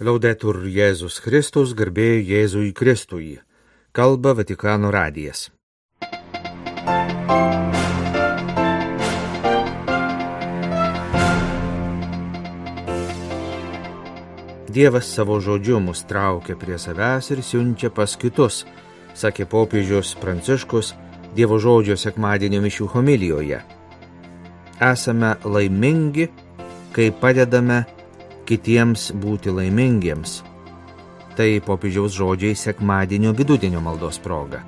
Laudetur Jėzus Kristus, garbėjai Jėzui Kristui. Kalba Vatikano radijas. Dievas savo žodžiu mus traukia prie savęs ir siunčia pas kitus, sakė popiežius Pranciškus Dievo žodžio sekmadienio mišių homilijoje. Esame laimingi, kai padedame kitiems būti laimingiems. Tai popiežiaus žodžiai sekmadienio vidudienio maldos proga.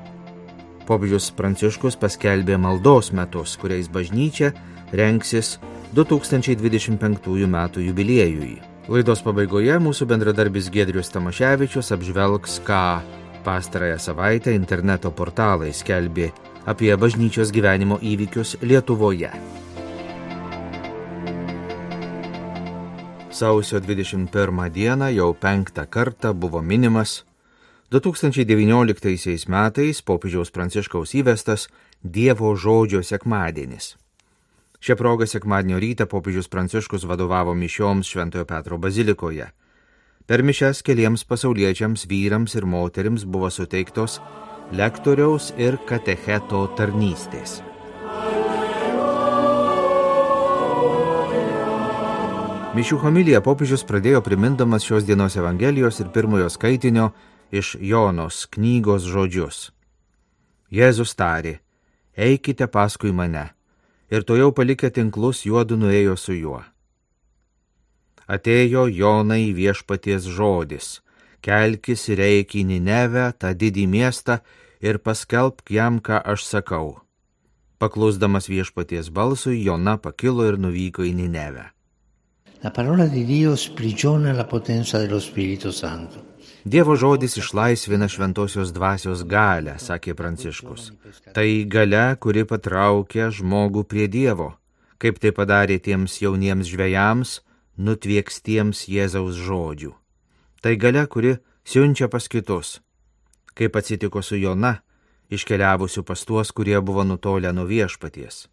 Popiežius Pranciškus paskelbė maldos metus, kuriais bažnyčia renksis 2025 m. jubiliejui. Laidos pabaigoje mūsų bendradarbis Gedrius Tamaševičius apžvelgs, ką pastarąją savaitę interneto portalai skelbė apie bažnyčios gyvenimo įvykius Lietuvoje. Sausio 21 dieną jau penktą kartą buvo minimas 2019 metais popiežiaus Pranciškaus įvestas Dievo žodžio sekmadienis. Šią progą sekmadienio rytą popiežius Pranciškus vadovavo mišioms Šventojo Petro bazilikoje. Per mišes keliems pasauliečiams vyrams ir moterims buvo suteiktos lektoriaus ir katecheto tarnystės. Mišių homiliją popiežius pradėjo primindamas šios dienos Evangelijos ir pirmojo skaitinio iš Jonos knygos žodžius. Jėzus tarė, eikite paskui mane, ir to jau palikę tinklus juodu nuėjo su juo. Atėjo Jonai viešpaties žodis, kelkis ir eik į Ninevę, tą didį miestą, ir paskelbk jam, ką aš sakau. Paklusdamas viešpaties balsui, Jona pakilo ir nuvyko į Ninevę. La parola di Dio sprigiona la potenza dello Spirito Santo. Dievo žodis išlaisvina šventosios dvasios galę, sakė Pranciškus. Tai gale, kuri patraukia žmogų prie Dievo, kaip tai padarė tiems jauniems žvėjams, nutviekstiems Jėzaus žodžių. Tai gale, kuri siunčia pas kitus, kaip atsitiko su Jona, iškeliavusiu pas tuos, kurie buvo nutolę nuo viešpaties.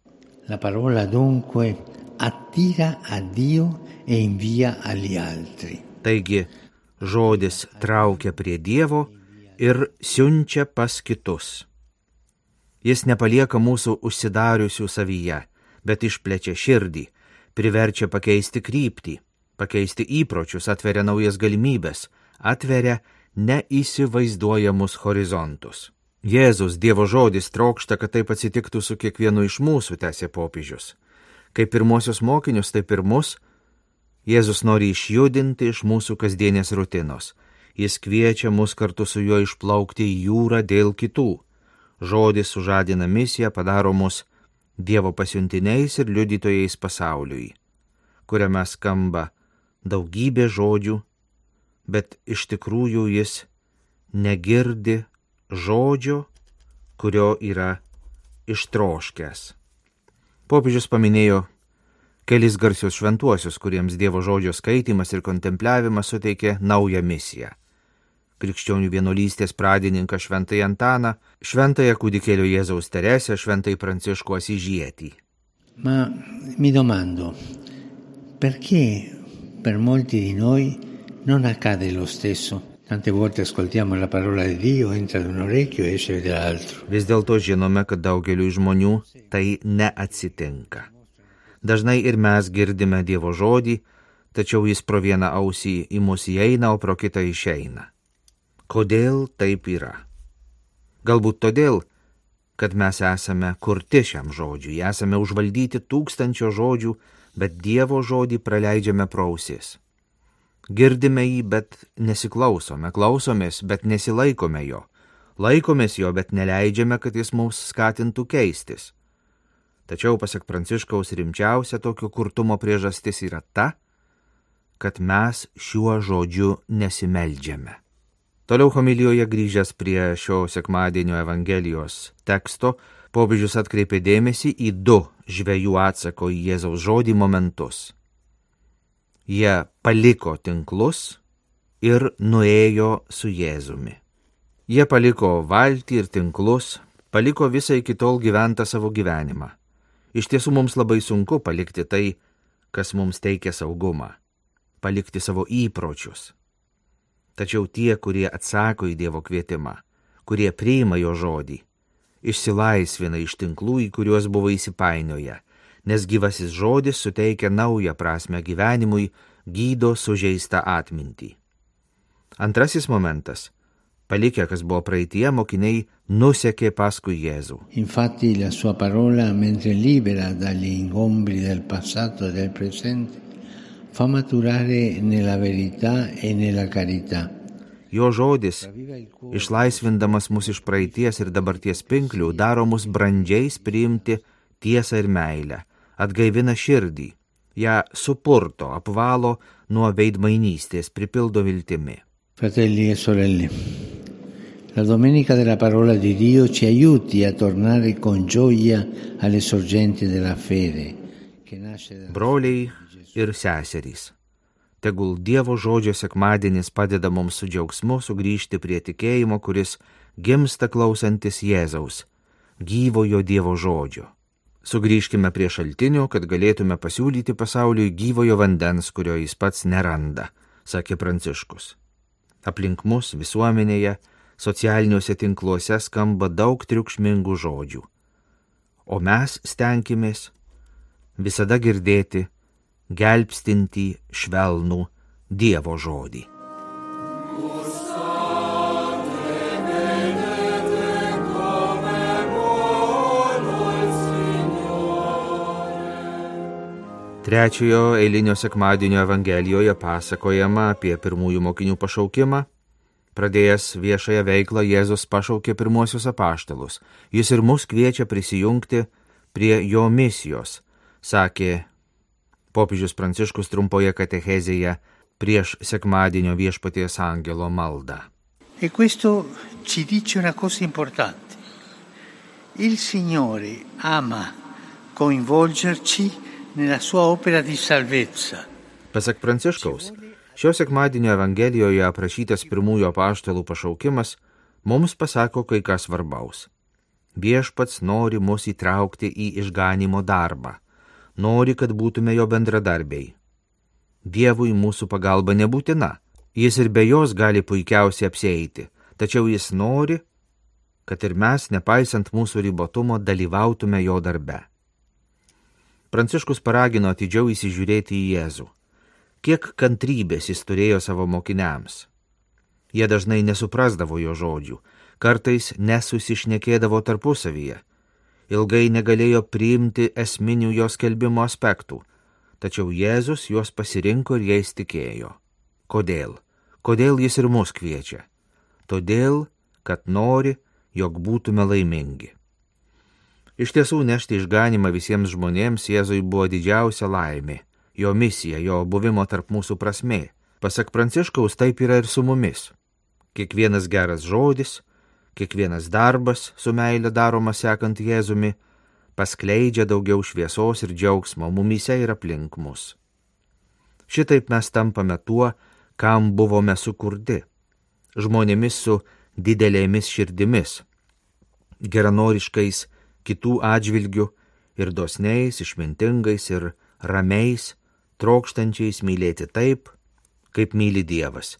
La parola dunque attira a Dio e invia agli altri. Taigi, žodis traukia prie Dievo ir siunčia pas kitus. Jis nepalieka mūsų užsidariusių savyje, bet išplečia širdį, priverčia pakeisti kryptį, pakeisti įpročius, atveria naujas galimybės, atveria neįsivaizduojamus horizontus. Jėzus Dievo žodis trokšta, kad taip atsitiktų su kiekvienu iš mūsų, tęsė popiežius. Kaip pirmosius mokinius, taip ir mus, Jėzus nori išjudinti iš mūsų kasdienės rutinos. Jis kviečia mus kartu su juo išplaukti į jūrą dėl kitų. Žodis sužadina misiją, padaro mus Dievo pasiuntiniais ir liudytojais pasauliui, kuriame skamba daugybė žodžių, bet iš tikrųjų jis negirdi žodžio, kurio yra ištroškęs. Popiežius paminėjo kelis garsius šventuosius, kuriems Dievo žodžio skaitimas ir kontempliavimas suteikė naują misiją. Krikščionių vienuolystės pradininką Šventai Antaną, Šventąją kūdikėlio Jėzaus Teresę, Šventai Pranciško Asižietį. Ma mi domando, perché per molti di noi non accade lo stesso? Tante volte ascoltiamo la parola di Dio, entra da un orecchio e esce dall'altro. Vis dėlto žinome, kad daugeliu žmonių tai neatsitinka. Dažnai ir mes girdime Dievo žodį, tačiau jis pro vieną ausį į mus įeina, o pro kitą išeina. Kodėl taip yra? Galbūt todėl, kad mes esame kurti šiam žodžiui, esame užvaldyti tūkstančio žodžių, bet Dievo žodį praleidžiame prausis. Girdime jį, bet nesiklausome, klausomės, bet nesilaikome jo. Laikomės jo, bet neleidžiame, kad jis mums skatintų keistis. Tačiau, pasak Pranciškaus, rimčiausia tokio kurtumo priežastis yra ta, kad mes šiuo žodžiu nesimeldžiame. Toliau homilijoje grįžęs prie šio sekmadienio Evangelijos teksto, popiežius atkreipė dėmesį į du žvėjų atsako į Jėzaus žodį momentus. Jie paliko tinklus ir nuėjo su Jėzumi. Jie paliko valtį ir tinklus, paliko visą iki tol gyventą savo gyvenimą. Iš tiesų mums labai sunku palikti tai, kas mums teikia saugumą, palikti savo įpročius, Tačiau tie, kurie atsako į Dievo kvietimą, kurie priima jo žodį, išsilaisvina iš tinklų, į kuriuos buvo įsipainioję, nes gyvasis žodis suteikia naują prasme gyvenimui, gydo sužeistą atmintį. Antrasis momentas palikę, kas buvo praeitie, mokiniai nusekė paskui Jėzų. Infatti la sua parola, mentre libera dagli ingombri del passato e del presente, fa maturare nella verità e nella carità. Jo žodis, išlaisvindamas mus iš praeities ir dabarties pinklių, daro mus brandžiais priimti tiesą ir meilę, atgaivina širdį, ją supurto, apvalo nuo veidmainystės, pripildo viltimi. Fratelli e sorelle, la domenica della parola di Dio ci aiuti a tornare con gioia alle sorgenti della fede. Broliai ir seserys. Tegul Dievo žodžio sekmadienis padeda mums su džiaugsmu sugrįžti prie tikėjimo, kuris gimsta klausantis Jėzaus, gyvojo Dievo žodžio. Sugrįžkime prie šaltinių, kad galėtume pasiūlyti pasauliui gyvojo vandens, kurio jis pats neranda, sakė Pranciškus. Aplink mus visuomenėje socialiniuose tinkluose skamba daug triukšmingų žodžių. O mes stenkimės visada girdėti gelbstintį švelnų Dievo žodį. Trečiojo eilinio sekmadienio Evangelijoje pasakojama apie pirmųjų mokinių pašaukimą Pradėjęs viešąją veiklą, Jėzus pašaukė pirmuosius apaštalus. Jis ir mus kviečia prisijungti prie jo misijos, sakė popiežius Pranciškus trumpoje katechezėje prieš sekmadienio viešpaties angelo maldą. E questo ci dice una cosa importante. Il Signore ama coinvolgerci Pasak Pranciškaus, Šio sekmadienio Evangelijoje aprašytas pirmųjų apaštalų pašaukimas mums pasako kai ką svarbaus. Viešpats nori mus įtraukti į išganimo darbą, nori, kad būtume jo bendradarbiai. Dievui mūsų pagalba nebūtina, jis ir be jos gali puikiausiai apsieiti, tačiau jis nori, kad ir mes, nepaisant mūsų ribotumo, dalyvautume jo darbe. Pranciškus paragino atidžiau įsižiūrėti į Jėzų kiek kantrybės jis turėjo savo mokiniams. Jie dažnai nesuprasdavo jo žodžių, kartais nesusišnekėdavo tarpusavyje, ilgai negalėjo priimti esminių jo skelbimo aspektų, tačiau Jėzus juos pasirinko ir jais tikėjo. Kodėl? Kodėl jis ir mus kviečia? Todėl, kad nori, jog būtume laimingi. Iš tiesų nešti išganimą visiems žmonėms Jėzui buvo didžiausia laimė jo misija, jo buvimo tarp mūsų prasme. Pasak Pranciškaus, taip yra ir su mumis. Kiekvienas geras žodis, kiekvienas darbas su meile daromas sekant Jėzumi, paskleidžia daugiau šviesos ir džiaugsmo mumyse ir aplink mus. Šitaip mes tampame tuo, kam buvome sukurti - žmonėmis su didelėmis širdimis, geranoriškais kitų atžvilgių ir dosniais, išmintingais ir ramiais, trokštančiais mylėti taip, kaip myli Dievas,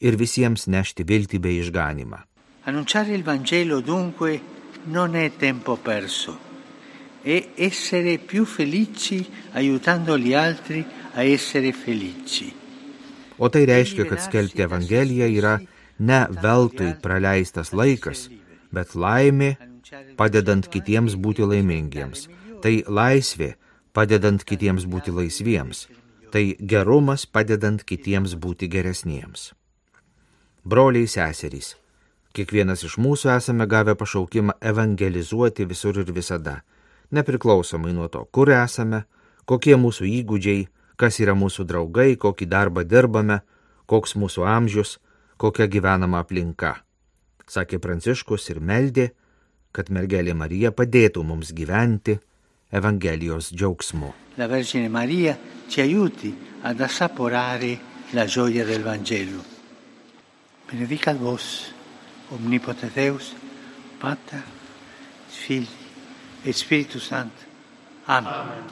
ir visiems nešti viltį bei išganimą. Annunciare il Vangelo dunque non è tempo perso, è essere più felici aiutando gli altri a essere felici. O tai reiškia, kad skelbti Evangeliją yra ne veltui praleistas laikas, bet laimė, padedant kitiems būti laimingiems. Tai laisvė, padedant kitiems būti laisviems, tai gerumas padedant kitiems būti geresniems. Broliai seserys, kiekvienas iš mūsų esame gavę pašaukimą evangelizuoti visur ir visada, nepriklausomai nuo to, kur esame, kokie mūsų įgūdžiai, kas yra mūsų draugai, kokį darbą dirbame, koks mūsų amžius, kokia gyvenama aplinka. Sakė Pranciškus ir meldė, kad mergelė Marija padėtų mums gyventi Evangelijos džiaugsmu. La Vergine Maria ci aiuti ad assaporare la gioia del Vangelo. Benedicat vos, omnipotens Deus, Pater, Filii et Spiritus Sanctus. Amen.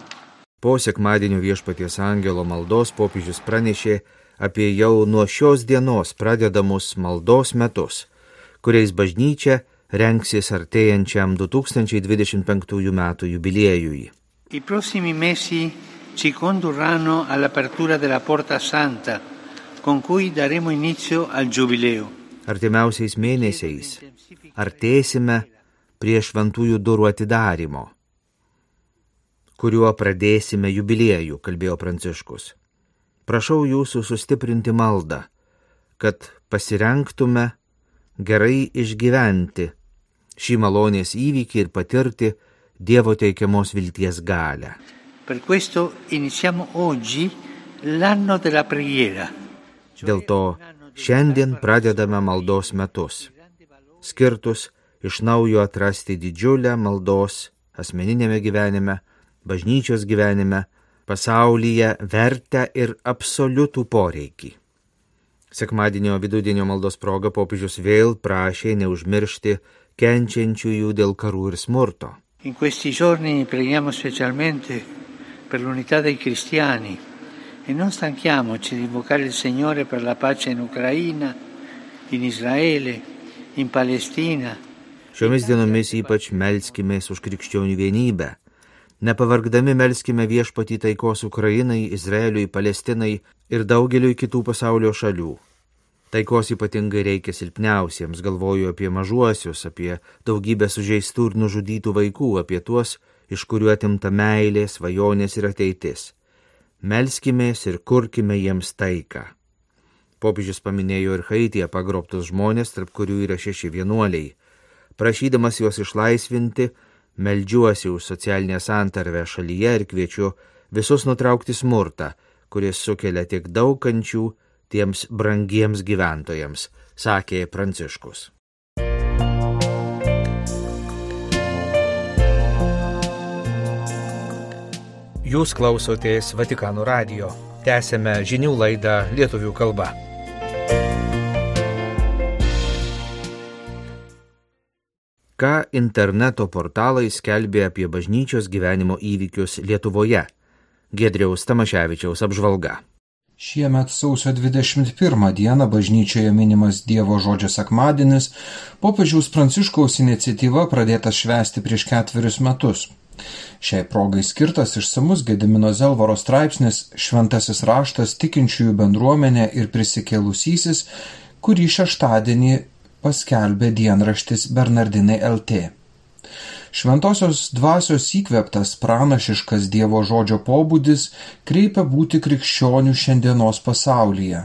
Po sekmadienio viešpaties angelo maldos popiežius pranešė apie jau nuo šios dienos pradedamus maldos metus, kuriais bažnyčia rengsis artėjančiam 2025 m. jubiliejui. I prossimi mesi ci condurranno all'apertura della Porta Santa, con cui daremo inizio al giubileo. Artimiausiais mėnesiais artėsime prie šventųjų durų atidarimo, kuriuo pradėsime jubiliejų, kalbėjo Pranciškus. Prašau jūsų sustiprinti maldą, kad pasirenktume gerai išgyventi šį malonės įvykį ir patirti Dievo teikiamos vilties galę. Per questo iniziamo oggi l'anno della preghiera. Dėl to šiandien pradedame maldos metus, skirtus iš naujo atrasti didžiulę maldos asmeninėme gyvenime, bažnyčios gyvenime, pasaulyje vertę ir absoliutų poreikį. Sekmadienio vidudienio maldos proga popiežius vėl prašė neužmiršti kenčiančiųjų dėl karų ir smurto. In questi giorni preghiamo specialmente per l'unità dei cristiani e non stanchiamoci di invocare il Signore per la pace in Ucraina, in Israele, in Palestina. Šiomis dienomis ypač melskimės už krikščionių vienybę. Nepavargdami melskime viešpatį taikos Ukrainai, Izraeliui, Palestinai ir daugeliui kitų pasaulio šalių. Taikos ypatingai reikia silpniausiems, galvoju apie mažuosius, apie daugybę sužeistų ir nužudytų vaikų, apie tuos, iš kuriuo atimta meilė, svajonės ir ateitis. Melskimės ir kurkime jiems taiką. Popiežius paminėjo ir Haityje pagrobtus žmonės, tarp kurių yra šeši vienuoliai. Prašydamas juos išlaisvinti, meldžiuosi už socialinę santarvę šalyje ir kviečiu visus nutraukti smurtą, kuris sukelia tiek daug kančių, tiems brangiems gyventojams, sakė Pranciškus. Jūs klausotės Vatikanų radio. Tęsėme žinių laidą lietuvių kalba. Ką interneto portalai skelbė apie bažnyčios gyvenimo įvykius Lietuvoje? Gedriaus Tamaševičiaus apžvalga. Šiemet sausio 21 dieną bažnyčioje minimas Dievo žodžio sekmadienis, popiežiaus Pranciškaus iniciatyva pradėtas švęsti prieš ketverius metus. Šiai progai skirtas išsamus Gedimino Zelvaro straipsnis Šventasis raštas tikinčiųjų bendruomenė ir prisikėlusysis, kurį šeštadienį paskelbė dienraštis Bernardinai LT. Šventosios dvasios įkveptas pranašiškas Dievo žodžio pobūdis kreipia būti krikščionių šiandienos pasaulyje.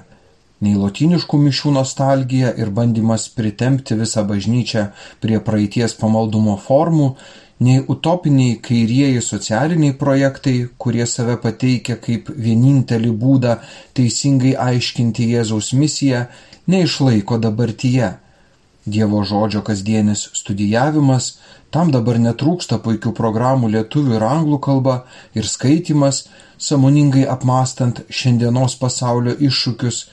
Nei lotyniškų mišių nostalgija ir bandymas pritempti visą bažnyčią prie praeities pamaldumo formų, nei utopiniai kairieji socialiniai projektai, kurie save pateikia kaip vienintelį būdą teisingai aiškinti Jėzaus misiją, neišlaiko dabartyje. Dievo žodžio kasdienis studijavimas, Tam dabar netrūksta puikių programų lietuvių ir anglų kalba ir skaitimas, samoningai apmastant šiandienos pasaulio iššūkius,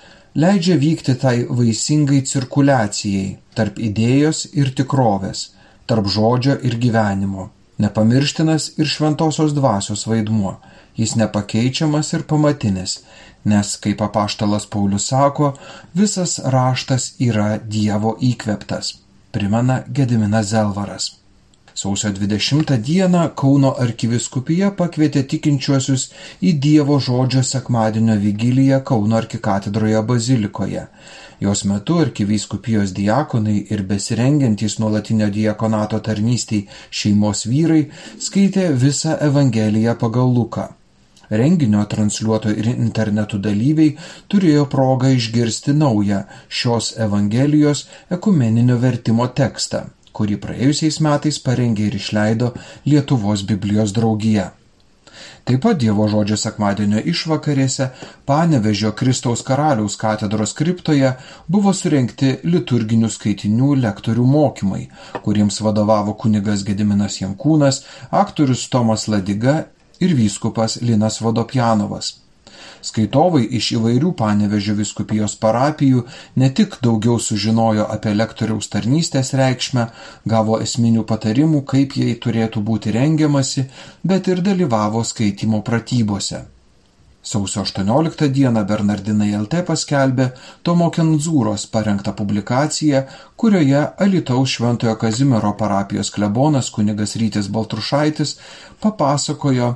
leidžia vykti tai vaisingai cirkuliacijai tarp idėjos ir tikrovės, tarp žodžio ir gyvenimo. Nepamirštinas ir šventosios dvasios vaidmuo, jis nepakeičiamas ir pamatinis, nes, kaip apaštalas Paulius sako, visas raštas yra Dievo įkveptas, primena Gediminas Zelvaras. Sausio 20 dieną Kauno arkiviskupija pakvietė tikinčiuosius į Dievo žodžio sekmadienio vigiliją Kauno arkikatedroje bazilikoje. Jos metu arkivyskupijos diakonai ir besirengiantys nuolatinio diakonato tarnystėj šeimos vyrai skaitė visą Evangeliją pagal Luką. Renginio transliuoto ir internetų dalyviai turėjo progą išgirsti naują šios Evangelijos ekumeninio vertimo tekstą kurį praėjusiais metais parengė ir išleido Lietuvos Biblijos draugija. Taip pat Dievo žodžio sekmadienio išvakarėse Panevežio Kristaus karaliaus katedros kriptoje buvo surenkti liturginių skaitinių lektorių mokymai, kuriems vadovavo kunigas Gediminas Jankūnas, aktorius Tomas Ladiga ir vyskupas Linas Vodopjanovas. Skaitovai iš įvairių Panevežio viskupijos parapijų ne tik daugiau sužinojo apie lektoriaus tarnystės reikšmę, gavo esminių patarimų, kaip jai turėtų būti rengiamasi, bet ir dalyvavo skaitimo pratybose. Sausio 18 dieną Bernardinai LT paskelbė Tomo Kenzūros parengtą publikaciją, kurioje Alitaus Šventojo Kazimiero parapijos klebonas kunigas Rytis Baltrušaitis papasakojo,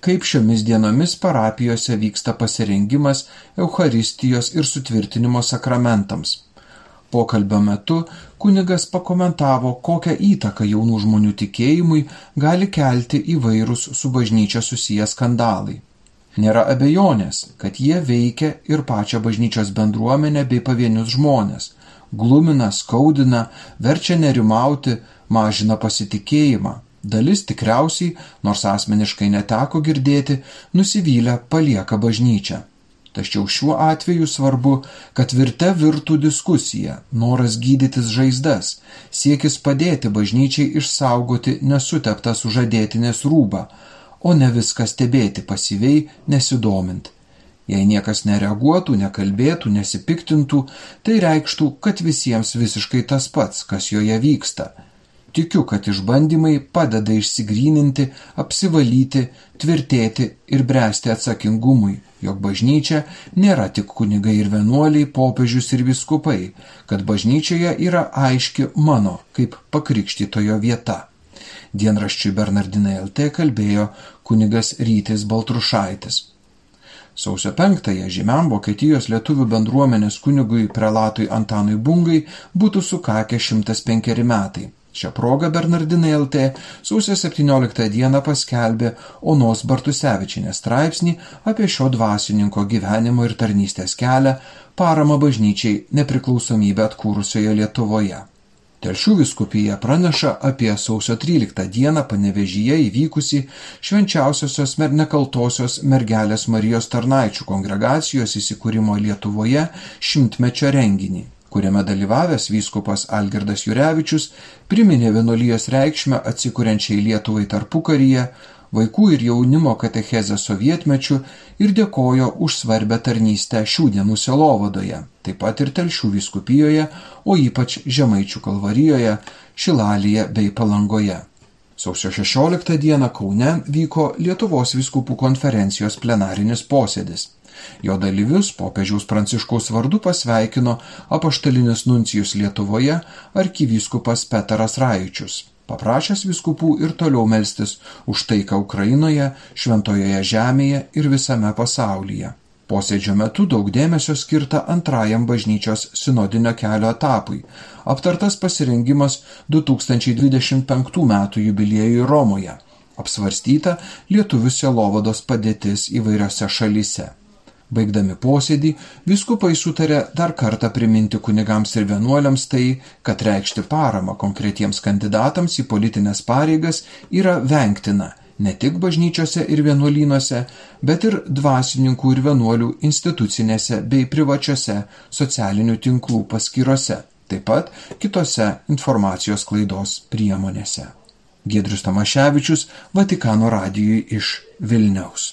kaip šiomis dienomis parapijose vyksta pasirengimas Eucharistijos ir sutvirtinimo sakramentams. Pokalbio metu kunigas pakomentavo, kokią įtaką jaunų žmonių tikėjimui gali kelti įvairūs su bažnyčia susiję skandalai. Nėra abejonės, kad jie veikia ir pačią bažnyčios bendruomenę bei pavienius žmonės, glumina, skaudina, verčia nerimauti, mažina pasitikėjimą. Dalis tikriausiai, nors asmeniškai neteko girdėti, nusivylę palieka bažnyčią. Tačiau šiuo atveju svarbu, kad virte virtų diskusija, noras gydytis žaizdas, siekis padėti bažnyčiai išsaugoti nesuteptą sužadėtinės rūbą, o ne viską stebėti pasyviai, nesidomint. Jei niekas nereaguotų, nekalbėtų, nesipiktintų, tai reikštų, kad visiems visiškai tas pats, kas joje vyksta. Tikiu, kad išbandymai padeda išsigryninti, apsivalyti, tvirtėti ir bręsti atsakingumui, jog bažnyčia nėra tik kunigai ir vienuoliai, popiežius ir viskupai, kad bažnyčioje yra aiški mano kaip pakrikštytojo vieta dienraščiui Bernardinai LT kalbėjo kunigas Rytis Baltrušaitis. Sausio 5-ąją žymiam Vokietijos lietuvių bendruomenės kunigui prelatui Antanui Bungai būtų sukakę 105 metai. Šią progą Bernardinai LT sausio 17 dieną paskelbė Onos Bartusevičinės straipsnį apie šio dvasininko gyvenimo ir tarnystės kelią, paramą bažnyčiai nepriklausomybę atkūrusioje Lietuvoje. Telšių viskupija praneša apie sausio 13 dieną panevežyje įvykusi švenčiausiosios mer nekaltosios mergelės Marijos tarnaičių kongregacijos įsikūrimo Lietuvoje šimtmečio renginį, kuriame dalyvavęs vyskupas Algirdas Jurevičius priminė vienolyjos reikšmę atsikuriančiai Lietuvai tarpukaryje, vaikų ir jaunimo katechezę sovietmečių ir dėkojo už svarbę tarnystę šių dienų selovadoje, taip pat ir telšių viskupijoje, o ypač Žemaičių kalvarijoje, Šilalyje bei Palangoje. Sausio 16 dieną Kaune vyko Lietuvos viskupų konferencijos plenarinis posėdis. Jo dalyvius popiežiaus pranciškaus vardu pasveikino apaštalinis nuncijus Lietuvoje arkivyskupas Petras Raičius paprašęs viskupų ir toliau melstis už taiką Ukrainoje, šventojoje žemėje ir visame pasaulyje. Posėdžio metu daug dėmesio skirta antrajam bažnyčios sinodinio kelio etapui, aptartas pasirengimas 2025 m. jubiliejui Romoje, apsvarstyta lietuvių selovados padėtis įvairiose šalyse. Baigdami posėdį, viskupai sutarė dar kartą priminti kunigams ir vienuoliams tai, kad reikšti paramą konkretiems kandidatams į politinės pareigas yra vengtina ne tik bažnyčiose ir vienuolynuose, bet ir dvasininkų ir vienuolių institucinėse bei privačiose socialinių tinklų paskyrose, taip pat kitose informacijos klaidos priemonėse. Gedrius Tamaševičius, Vatikano radijui iš Vilniaus.